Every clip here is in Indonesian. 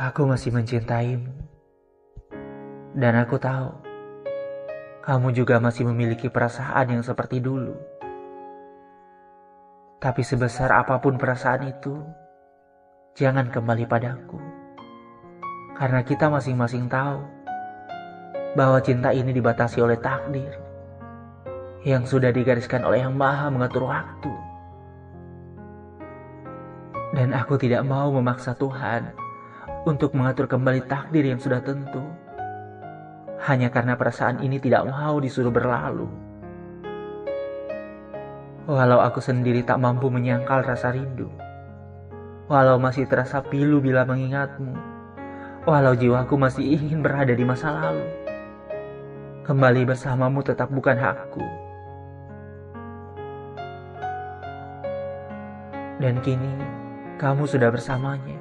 Aku masih mencintaimu. Dan aku tahu, kamu juga masih memiliki perasaan yang seperti dulu. Tapi sebesar apa pun perasaan itu, jangan kembali padaku. Karena kita masing-masing tahu bahwa cinta ini dibatasi oleh takdir yang sudah digariskan oleh Yang Maha mengatur waktu. Dan aku tidak mau memaksa Tuhan untuk mengatur kembali takdir yang sudah tentu. Hanya karena perasaan ini tidak mau disuruh berlalu. Walau aku sendiri tak mampu menyangkal rasa rindu, walau masih terasa pilu bila mengingatmu, walau jiwaku masih ingin berada di masa lalu, kembali bersamamu tetap bukan hakku. Dan kini kamu sudah bersamanya,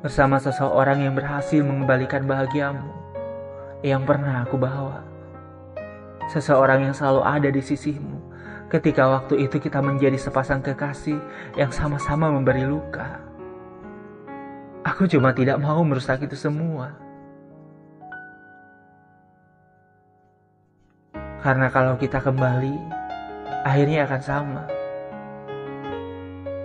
bersama seseorang yang berhasil mengembalikan bahagiamu yang pernah aku bawa. Seseorang yang selalu ada di sisimu ketika waktu itu kita menjadi sepasang kekasih yang sama-sama memberi luka. Aku cuma tidak mau merusak itu semua. Karena kalau kita kembali, akhirnya akan sama.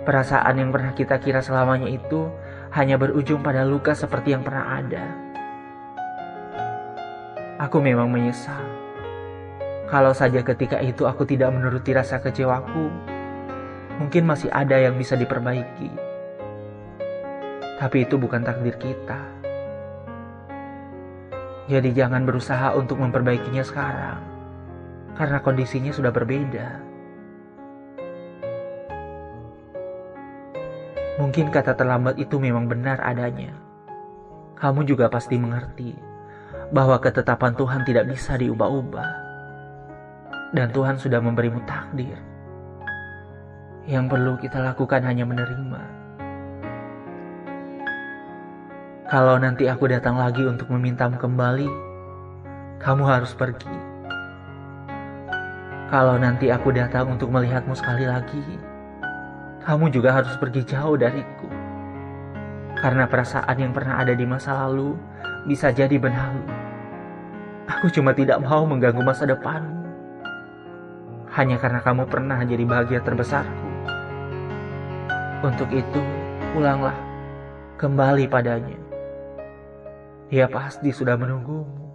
Perasaan yang pernah kita kira selamanya itu hanya berujung pada luka seperti yang pernah ada. Aku memang menyesal. Kalau saja ketika itu aku tidak menuruti rasa kecewaku, mungkin masih ada yang bisa diperbaiki. Tapi itu bukan takdir kita. Jadi jangan berusaha untuk memperbaikinya sekarang, karena kondisinya sudah berbeda. Mungkin kata terlambat itu memang benar adanya. Kamu juga pasti mengerti bahwa ketetapan Tuhan tidak bisa diubah-ubah. Dan Tuhan sudah memberimu takdir. Yang perlu kita lakukan hanya menerima. Kalau nanti aku datang lagi untuk memintamu kembali, kamu harus pergi. Kalau nanti aku datang untuk melihatmu sekali lagi, kamu juga harus pergi jauh dariku. Karena perasaan yang pernah ada di masa lalu bisa jadi berlalu. Aku cuma tidak mau mengganggu masa depanmu. Hanya karena kamu pernah jadi bahagia terbesarku. Untuk itu, pulanglah kembali padanya. Dia pasti sudah menunggumu.